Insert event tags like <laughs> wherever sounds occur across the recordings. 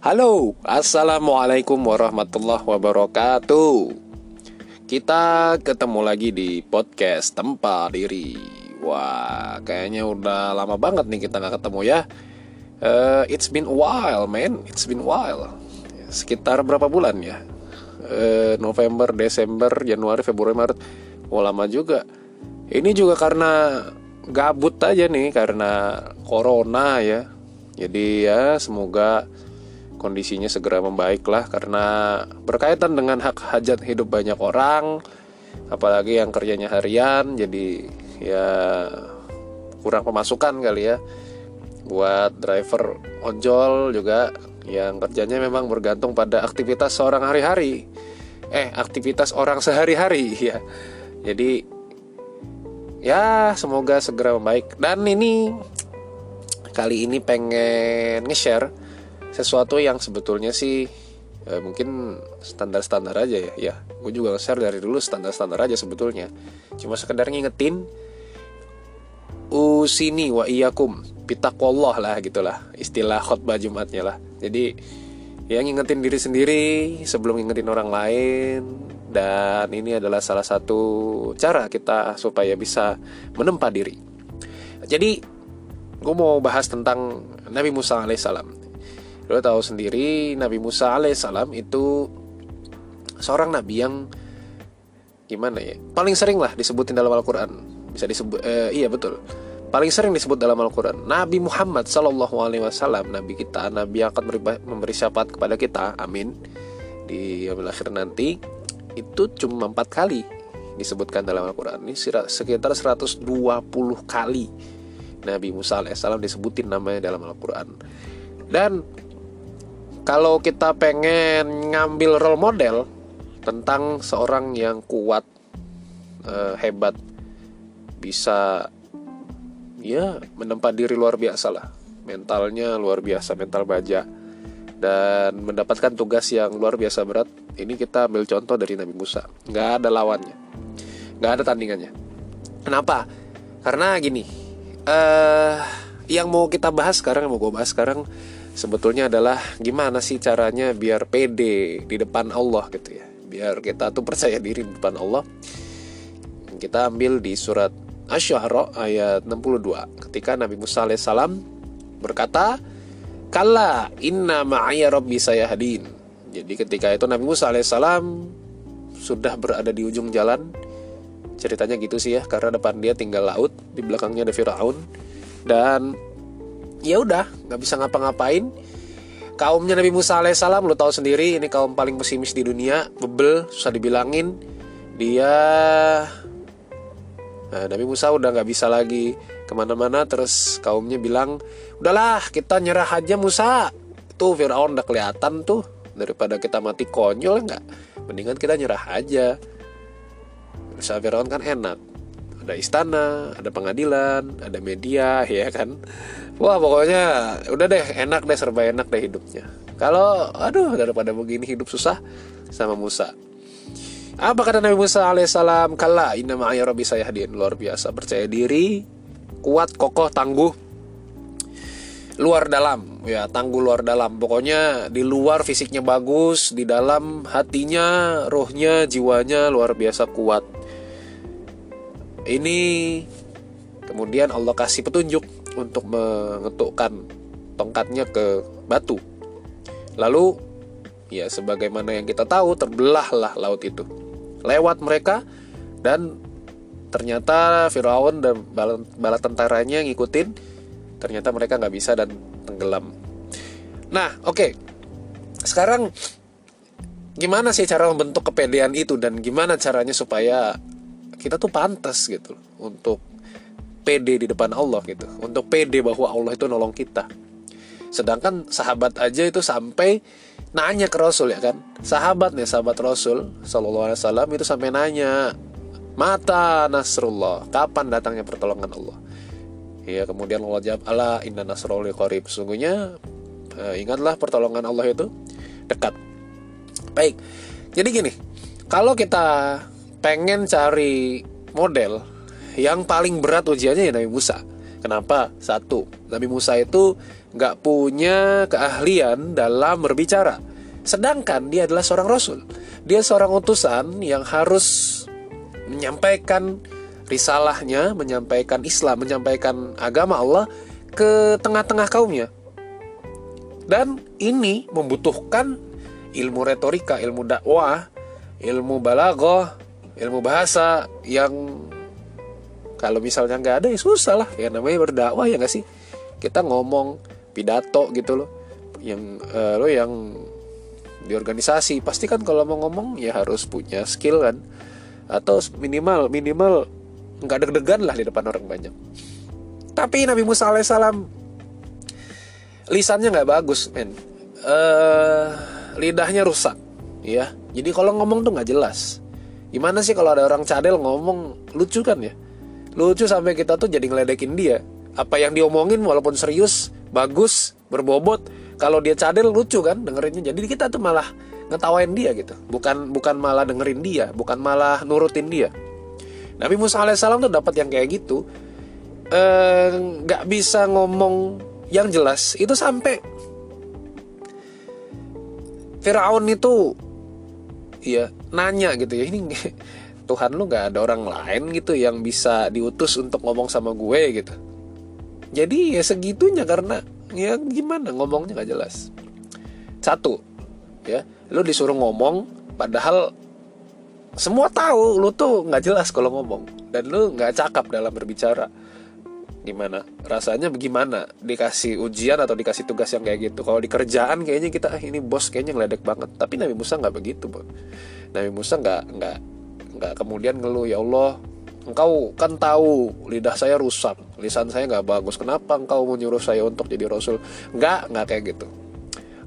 Halo, Assalamualaikum warahmatullahi wabarakatuh. Kita ketemu lagi di podcast Tempat Diri. Wah, kayaknya udah lama banget nih kita gak ketemu ya. Uh, It's been a while, man. It's been a while. Sekitar berapa bulan ya? Uh, November, Desember, Januari, Februari, Maret. Oh lama juga. Ini juga karena gabut aja nih Karena corona ya. Jadi ya semoga kondisinya segera membaik lah karena berkaitan dengan hak hajat hidup banyak orang apalagi yang kerjanya harian jadi ya kurang pemasukan kali ya. Buat driver ojol juga yang kerjanya memang bergantung pada aktivitas seorang hari-hari. Eh aktivitas orang sehari-hari <laughs> ya. Jadi ya semoga segera membaik. Dan ini kali ini pengen nge-share sesuatu yang sebetulnya sih eh, mungkin standar-standar aja ya. Ya gue juga share dari dulu standar-standar aja sebetulnya. Cuma sekedar ngingetin usini wa iyakum pitakollah lah gitulah istilah khutbah jumatnya lah. Jadi ya ngingetin diri sendiri sebelum ngingetin orang lain. Dan ini adalah salah satu cara kita supaya bisa menempa diri. Jadi gue mau bahas tentang Nabi Musa alaihissalam Lo tahu sendiri Nabi Musa alaihissalam itu seorang nabi yang gimana ya? Paling sering lah disebutin dalam Al-Qur'an. Bisa disebut eh, iya betul. Paling sering disebut dalam Al-Qur'an. Nabi Muhammad sallallahu alaihi wasallam, nabi kita, nabi yang akan memberi, memberi syafaat kepada kita. Amin. Di akhir nanti itu cuma empat kali disebutkan dalam Al-Quran ini sekitar 120 kali Nabi Musa alaihissalam disebutin namanya dalam Al-Quran dan kalau kita pengen ngambil role model tentang seorang yang kuat, uh, hebat, bisa ya menempa diri luar biasa lah, mentalnya luar biasa, mental baja dan mendapatkan tugas yang luar biasa berat. Ini kita ambil contoh dari Nabi Musa, nggak ada lawannya, nggak ada tandingannya. Kenapa? Karena gini, uh, yang mau kita bahas sekarang, mau gue bahas sekarang sebetulnya adalah gimana sih caranya biar pede di depan Allah gitu ya. Biar kita tuh percaya diri di depan Allah. Kita ambil di surat Asy-Syu'ara ayat 62 ketika Nabi Musa alaihissalam berkata kalla inna ma'aya rabbi sayahdin. Jadi ketika itu Nabi Musa alaihissalam sudah berada di ujung jalan. Ceritanya gitu sih ya karena depan dia tinggal laut di belakangnya ada Firaun. Dan ya udah nggak bisa ngapa-ngapain. Kaumnya Nabi Musa alaihissalam lo tahu sendiri ini kaum paling pesimis di dunia. Bebel susah dibilangin. Dia nah, Nabi Musa udah nggak bisa lagi ke mana-mana. Terus kaumnya bilang udahlah kita nyerah aja Musa. Tuh Fir'aun udah kelihatan tuh daripada kita mati konyol nggak? Mendingan kita nyerah aja. Musa Fir'aun kan enak ada istana, ada pengadilan, ada media, <laughs> ya kan. Wah pokoknya udah deh enak deh serba enak deh hidupnya. Kalau aduh daripada begini hidup susah sama Musa. Apa kata Nabi Musa alaihissalam? Kala inna ma'aya rabbi sayahdin. Luar biasa percaya diri, kuat, kokoh, tangguh. Luar dalam, ya tangguh luar dalam. Pokoknya di luar fisiknya bagus, di dalam hatinya, rohnya, jiwanya luar biasa kuat. Ini kemudian Allah kasih petunjuk untuk mengetukkan tongkatnya ke batu. Lalu ya sebagaimana yang kita tahu terbelahlah laut itu lewat mereka dan ternyata Firaun dan bala, bala tentaranya ngikutin ternyata mereka nggak bisa dan tenggelam. Nah oke okay. sekarang gimana sih cara membentuk kepedean itu dan gimana caranya supaya kita tuh pantas gitu untuk pede di depan Allah gitu untuk pede bahwa Allah itu nolong kita. Sedangkan sahabat aja itu sampai nanya ke Rasul ya kan? Sahabat nih sahabat Rasul Shallallahu Alaihi Wasallam itu sampai nanya mata Nasrullah kapan datangnya pertolongan Allah? Ya kemudian Allah jawab Allah inna nasrullah qarib. Sungguhnya eh, ingatlah pertolongan Allah itu dekat. Baik jadi gini kalau kita pengen cari model yang paling berat ujiannya ya Nabi Musa Kenapa? Satu, Nabi Musa itu nggak punya keahlian dalam berbicara. Sedangkan dia adalah seorang rasul. Dia seorang utusan yang harus menyampaikan risalahnya, menyampaikan Islam, menyampaikan agama Allah ke tengah-tengah kaumnya. Dan ini membutuhkan ilmu retorika, ilmu dakwah, ilmu balagoh, ilmu bahasa yang kalau misalnya nggak ada ya susah lah. Ya namanya berdakwah ya nggak sih? Kita ngomong pidato gitu loh. Yang uh, lo yang di organisasi pasti kan kalau mau ngomong ya harus punya skill kan? Atau minimal minimal nggak deg-degan lah di depan orang banyak. Tapi Nabi Musa alaihissalam lisannya nggak bagus men. Uh, lidahnya rusak ya. Jadi kalau ngomong tuh nggak jelas gimana sih kalau ada orang cadel ngomong? Lucu kan ya? Lucu sampai kita tuh jadi ngeledekin dia. Apa yang diomongin walaupun serius bagus berbobot kalau dia cadel lucu kan dengerinnya. Jadi kita tuh malah ngetawain dia gitu. Bukan bukan malah dengerin dia bukan malah nurutin dia. Nabi Musa alaihissalam tuh dapat yang kayak gitu. Eh, nggak e, bisa ngomong yang jelas. Itu sampai Firaun itu ya nanya gitu ya ini <laughs> Tuhan lu nggak ada orang lain gitu yang bisa diutus untuk ngomong sama gue gitu. Jadi ya segitunya karena ya gimana ngomongnya nggak jelas. Satu ya lu disuruh ngomong padahal semua tahu lu tuh nggak jelas kalau ngomong dan lu nggak cakap dalam berbicara. Gimana? Rasanya bagaimana? Dikasih ujian atau dikasih tugas yang kayak gitu? Kalau di kerjaan kayaknya kita ah, ini bos kayaknya ngeledek banget. Tapi Nabi Musa nggak begitu bro. Nabi Musa nggak nggak nggak kemudian ngeluh ya Allah engkau kan tahu lidah saya rusak lisan saya nggak bagus kenapa engkau menyuruh saya untuk jadi rasul? Nggak nggak kayak gitu.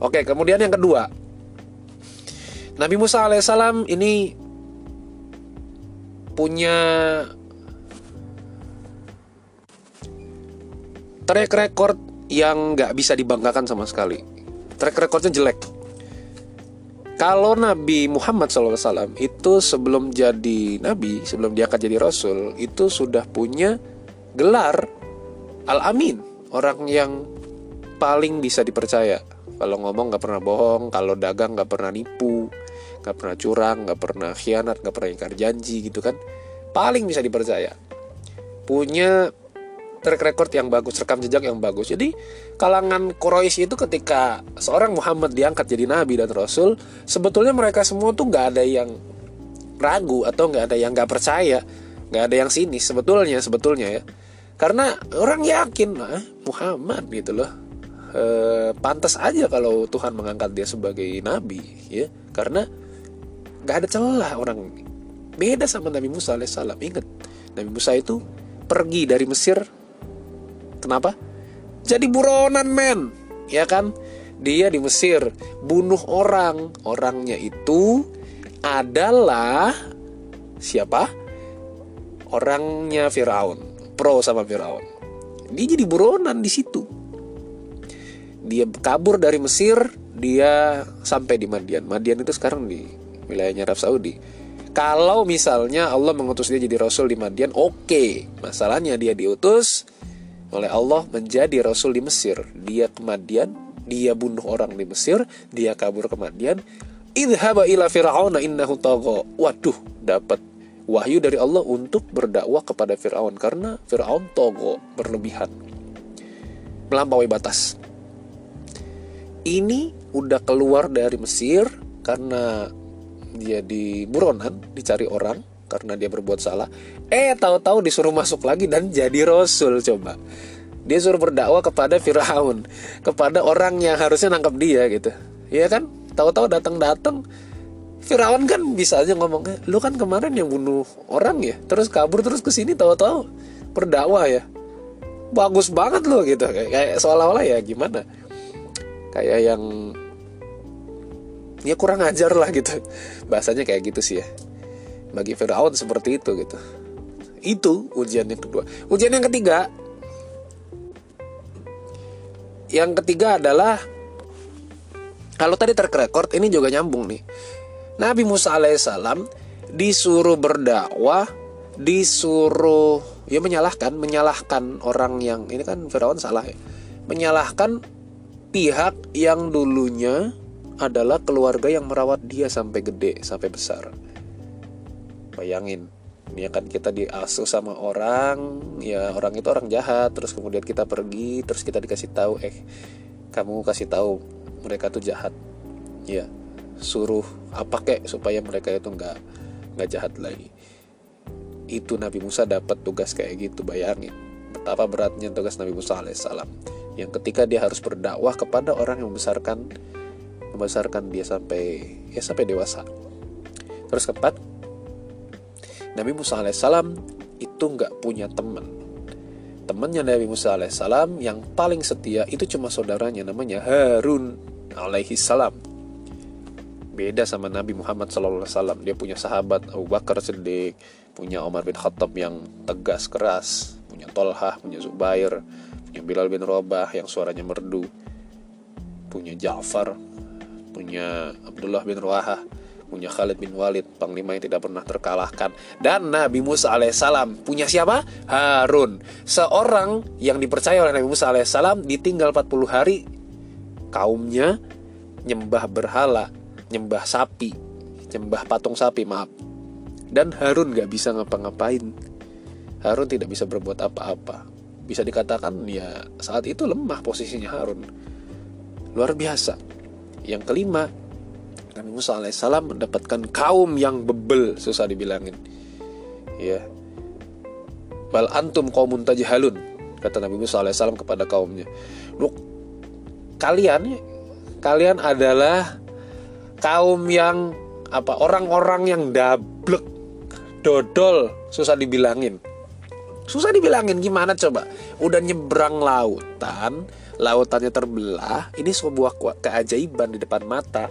Oke kemudian yang kedua. Nabi Musa alaihissalam ini punya track record yang nggak bisa dibanggakan sama sekali. Track recordnya jelek kalau Nabi Muhammad SAW itu sebelum jadi Nabi, sebelum dia akan jadi Rasul, itu sudah punya gelar Al-Amin, orang yang paling bisa dipercaya. Kalau ngomong gak pernah bohong, kalau dagang gak pernah nipu, gak pernah curang, gak pernah khianat, gak pernah ingkar janji gitu kan. Paling bisa dipercaya. Punya track record yang bagus, rekam jejak yang bagus. Jadi kalangan Quraisy itu ketika seorang Muhammad diangkat jadi nabi dan rasul, sebetulnya mereka semua tuh nggak ada yang ragu atau nggak ada yang nggak percaya, nggak ada yang sinis sebetulnya sebetulnya ya. Karena orang yakin lah Muhammad gitu loh. E, pantas aja kalau Tuhan mengangkat dia sebagai nabi ya karena nggak ada celah orang beda sama Nabi Musa alaihissalam ingat Nabi Musa itu pergi dari Mesir Kenapa? Jadi buronan men, ya kan? Dia di Mesir bunuh orang. Orangnya itu adalah siapa? Orangnya Firaun, pro sama Firaun. Dia jadi buronan di situ. Dia kabur dari Mesir, dia sampai di Madian. Madian itu sekarang di wilayahnya Arab Saudi. Kalau misalnya Allah mengutus dia jadi rasul di Madian, oke. Okay. Masalahnya dia diutus oleh Allah menjadi rasul di Mesir. Dia ke Madian, dia bunuh orang di Mesir, dia kabur ke Madian. Idhaba ila fir'auna innahu tagha. Waduh, dapat wahyu dari Allah untuk berdakwah kepada Firaun karena Firaun togo berlebihan. Melampaui batas. Ini udah keluar dari Mesir karena dia di buronan, dicari orang karena dia berbuat salah. Eh, tahu-tahu disuruh masuk lagi dan jadi rasul coba. Dia suruh berdakwah kepada Firaun, kepada orang yang harusnya nangkap dia gitu. Iya kan? Tahu-tahu datang-datang Firaun kan bisa aja ngomong, eh, "Lu kan kemarin yang bunuh orang ya, terus kabur terus ke sini tahu-tahu berdakwah ya." Bagus banget loh gitu. Kayak, kayak seolah-olah ya gimana? Kayak yang ya kurang ajar lah gitu. Bahasanya kayak gitu sih ya bagi Firaun seperti itu gitu itu ujian yang kedua. Ujian yang ketiga. Yang ketiga adalah kalau tadi terkrekord ini juga nyambung nih. Nabi Musa alaihissalam disuruh berdakwah disuruh ya menyalahkan menyalahkan orang yang ini kan Firaun salah ya. Menyalahkan pihak yang dulunya adalah keluarga yang merawat dia sampai gede sampai besar. Bayangin ya kan kita diasuh sama orang ya orang itu orang jahat. Terus kemudian kita pergi terus kita dikasih tahu eh kamu kasih tahu mereka tuh jahat. Ya suruh apa kek supaya mereka itu nggak nggak jahat lagi. Itu Nabi Musa dapat tugas kayak gitu bayangin. Betapa beratnya tugas Nabi Musa alaihissalam yang ketika dia harus berdakwah kepada orang yang membesarkan membesarkan dia sampai ya sampai dewasa. Terus keempat Nabi Musa alaihissalam itu nggak punya teman. Temannya Nabi Musa alaihissalam yang paling setia itu cuma saudaranya namanya Harun alaihissalam beda sama Nabi Muhammad SAW dia punya sahabat Abu Bakar Siddiq punya Umar bin Khattab yang tegas keras punya Tolhah punya Zubair punya Bilal bin Rabah yang suaranya merdu punya Ja'far punya Abdullah bin Ruahah punya Khalid bin Walid panglima yang tidak pernah terkalahkan dan Nabi Musa alaihissalam punya siapa Harun seorang yang dipercaya oleh Nabi Musa alaihissalam ditinggal 40 hari kaumnya nyembah berhala nyembah sapi, nyembah patung sapi, maaf. Dan Harun gak bisa ngapa-ngapain. Harun tidak bisa berbuat apa-apa. Bisa dikatakan ya saat itu lemah posisinya Harun. Luar biasa. Yang kelima, Nabi Musa alaihissalam mendapatkan kaum yang bebel, susah dibilangin. Ya. Bal antum kaumun tajhalun, kata Nabi Musa alaihissalam kepada kaumnya. Lu kalian kalian adalah kaum yang apa orang-orang yang dablek dodol susah dibilangin susah dibilangin gimana coba udah nyebrang lautan lautannya terbelah ini sebuah keajaiban di depan mata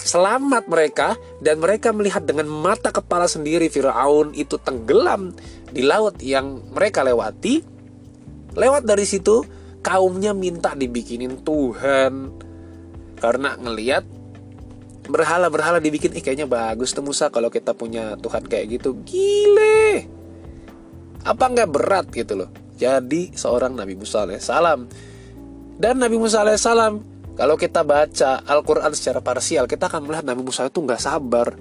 selamat mereka dan mereka melihat dengan mata kepala sendiri Firaun itu tenggelam di laut yang mereka lewati. Lewat dari situ kaumnya minta dibikinin Tuhan. Karena ngelihat berhala-berhala dibikin ih kayaknya bagus tuh Musa kalau kita punya Tuhan kayak gitu. Gile. Apa nggak berat gitu loh. Jadi seorang Nabi Musa alaihissalam. Dan Nabi Musa alaihissalam kalau kita baca Al-Quran secara parsial kita akan melihat Nabi Musa itu nggak sabar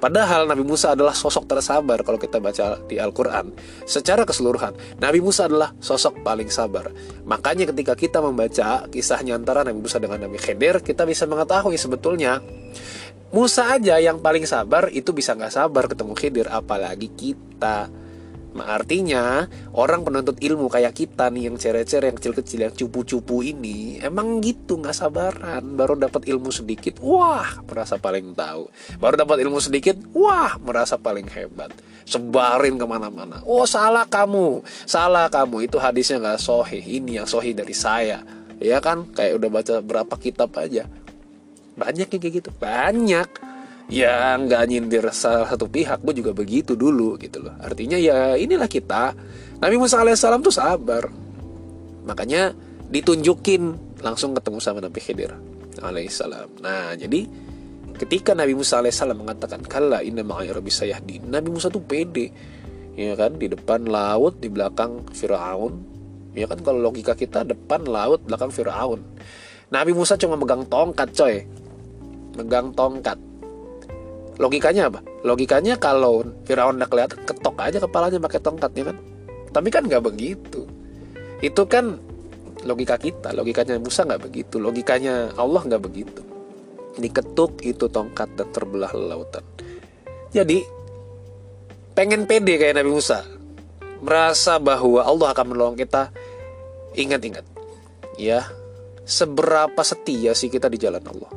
Padahal Nabi Musa adalah sosok tersabar kalau kita baca di Al-Quran. Secara keseluruhan, Nabi Musa adalah sosok paling sabar. Makanya ketika kita membaca kisahnya antara Nabi Musa dengan Nabi Khidir, kita bisa mengetahui sebetulnya Musa aja yang paling sabar itu bisa nggak sabar ketemu Khidir, apalagi kita. Artinya orang penuntut ilmu kayak kita nih yang cere-cere yang kecil-kecil yang cupu-cupu ini emang gitu nggak sabaran. Baru dapat ilmu sedikit wah merasa paling tahu. Baru dapat ilmu sedikit wah merasa paling hebat. Sebarin ke mana-mana. Oh salah kamu. Salah kamu. Itu hadisnya nggak sohi ini yang sohi dari saya. Ya kan? Kayak udah baca berapa kitab aja. Banyak yang kayak gitu. Banyak ya nggak nyindir salah satu pihak gue juga begitu dulu gitu loh. Artinya ya inilah kita. Nabi Musa alaihissalam tuh sabar. Makanya ditunjukin langsung ketemu sama Nabi Khidir alaihissalam. Nah jadi ketika Nabi Musa alaihissalam mengatakan kala inna ma'ai rabbi sayahdi Nabi Musa tuh pede ya kan? Di depan laut di belakang Firaun. Ya kan? Kalau logika kita depan laut belakang Firaun. Nabi Musa cuma megang tongkat coy. Megang tongkat logikanya apa? Logikanya kalau Firaun udah kelihatan ketok aja kepalanya pakai tongkatnya kan? Tapi kan nggak begitu. Itu kan logika kita logikanya Musa nggak begitu logikanya Allah nggak begitu. Diketuk itu tongkat dan terbelah lautan. Jadi pengen pede kayak Nabi Musa. Merasa bahwa Allah akan menolong kita. Ingat-ingat ya seberapa setia sih kita di jalan Allah?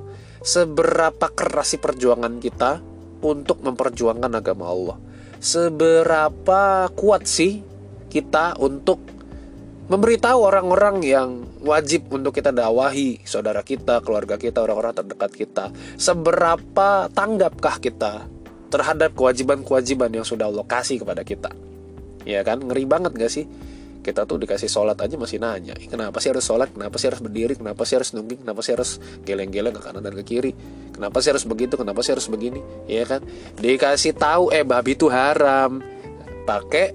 Seberapa keras sih perjuangan kita untuk memperjuangkan agama Allah. Seberapa kuat sih kita untuk memberitahu orang-orang yang wajib untuk kita dakwahi, saudara kita, keluarga kita, orang-orang terdekat kita. Seberapa tanggapkah kita terhadap kewajiban-kewajiban yang sudah Allah kasih kepada kita? Ya kan, ngeri banget gak sih? Kita tuh dikasih sholat aja masih nanya kenapa sih harus sholat? Kenapa sih harus berdiri? Kenapa sih harus nungging kenapa sih harus geleng-geleng ke kanan dan ke kiri? Kenapa sih harus begitu? Kenapa sih harus begini? Ya kan? Dikasih tahu eh babi itu haram. Pakai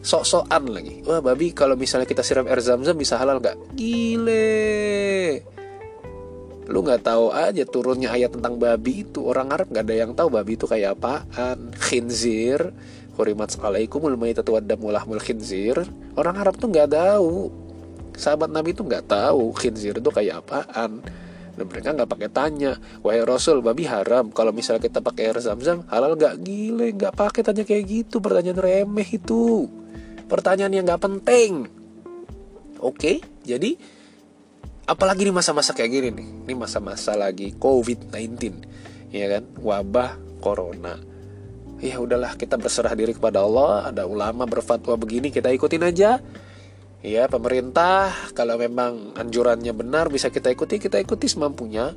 sok-sokan lagi. Wah babi kalau misalnya kita siram air zam-zam bisa halal nggak? Gile. Lu nggak tahu aja turunnya ayat tentang babi itu. Orang Arab nggak ada yang tahu babi itu kayak apaan. Khinzir hurimat alaikumul maitatu waddamul lahmul khinzir. Orang Arab tuh nggak tahu. Sahabat Nabi itu nggak tahu khinzir itu kayak apaan. Dan mereka nggak pakai tanya wahai Rasul babi haram. Kalau misalnya kita pakai air zam-zam halal nggak? Gile nggak pakai tanya kayak gitu. Pertanyaan remeh itu. Pertanyaan yang nggak penting. Oke jadi apalagi di masa-masa kayak gini nih? Ini masa-masa lagi COVID-19 ya kan? Wabah corona ya udahlah kita berserah diri kepada Allah. Ada ulama berfatwa begini kita ikutin aja. Ya pemerintah kalau memang anjurannya benar bisa kita ikuti kita ikuti semampunya.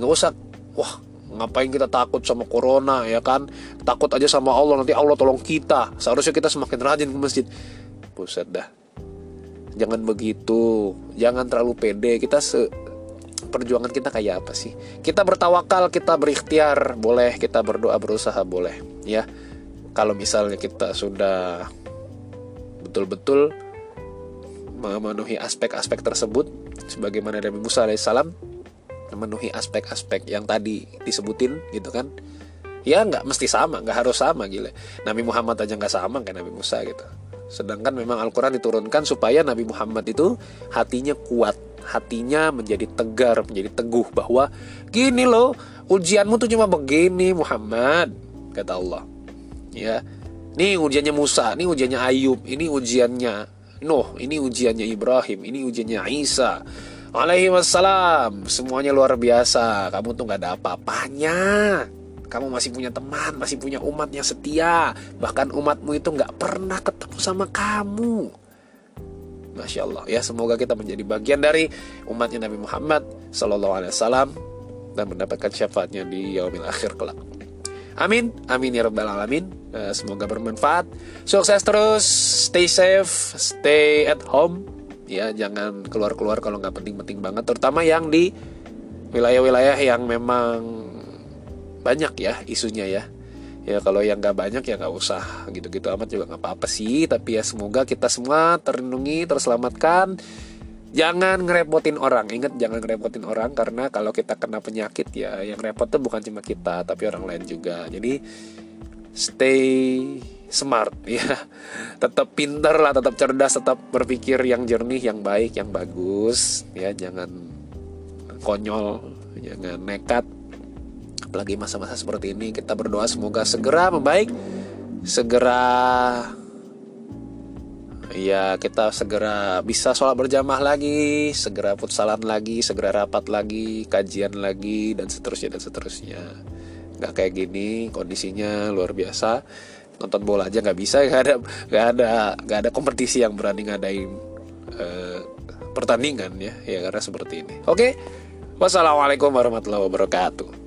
Nggak usah wah ngapain kita takut sama corona ya kan? Takut aja sama Allah nanti Allah tolong kita. Seharusnya kita semakin rajin ke masjid. Buset dah. Jangan begitu. Jangan terlalu pede. Kita se perjuangan kita kayak apa sih? Kita bertawakal kita berikhtiar boleh. Kita berdoa berusaha boleh. Ya kalau misalnya kita sudah betul-betul memenuhi aspek-aspek tersebut sebagaimana Nabi Musa alaihissalam memenuhi aspek-aspek yang tadi disebutin gitu kan? Ya nggak mesti sama nggak harus sama gila. Nabi Muhammad aja nggak sama kayak Nabi Musa gitu. Sedangkan memang Al-Quran diturunkan supaya Nabi Muhammad itu hatinya kuat hatinya menjadi tegar menjadi teguh bahwa gini loh ujianmu tuh cuma begini Muhammad kata Allah ya ini ujiannya Musa, ini ujiannya Ayub, ini ujiannya Nuh, ini ujiannya Ibrahim, ini ujiannya Isa. Alaihi wassalam, semuanya luar biasa. Kamu tuh nggak ada apa-apanya. Kamu masih punya teman, masih punya umat yang setia. Bahkan umatmu itu nggak pernah ketemu sama kamu. Masya Allah ya semoga kita menjadi bagian dari umatnya Nabi Muhammad Sallallahu Alaihi Wasallam dan mendapatkan syafaatnya di yaumil akhir kelak. Amin, amin ya rabbal alamin. Uh, semoga bermanfaat. Sukses terus, stay safe, stay at home. Ya, jangan keluar-keluar kalau nggak penting-penting banget. Terutama yang di wilayah-wilayah yang memang banyak ya isunya ya. Ya kalau yang nggak banyak ya nggak usah. Gitu-gitu amat juga nggak apa-apa sih. Tapi ya semoga kita semua terlindungi, terselamatkan. Jangan ngerepotin orang. Ingat jangan ngerepotin orang karena kalau kita kena penyakit ya yang repot tuh bukan cuma kita tapi orang lain juga. Jadi stay smart <laughs> ya. Tetap pinter lah tetap cerdas tetap berpikir yang jernih yang baik yang bagus. Ya jangan konyol jangan nekat apalagi masa-masa seperti ini kita berdoa semoga segera membaik segera ya kita segera bisa sholat berjamaah lagi, segera futsalan lagi, segera rapat lagi, kajian lagi dan seterusnya dan seterusnya. Gak kayak gini kondisinya luar biasa. Nonton bola aja nggak bisa, nggak ada nggak ada nggak ada kompetisi yang berani ngadain uh, pertandingan ya, ya karena seperti ini. Oke, wassalamualaikum warahmatullahi wabarakatuh.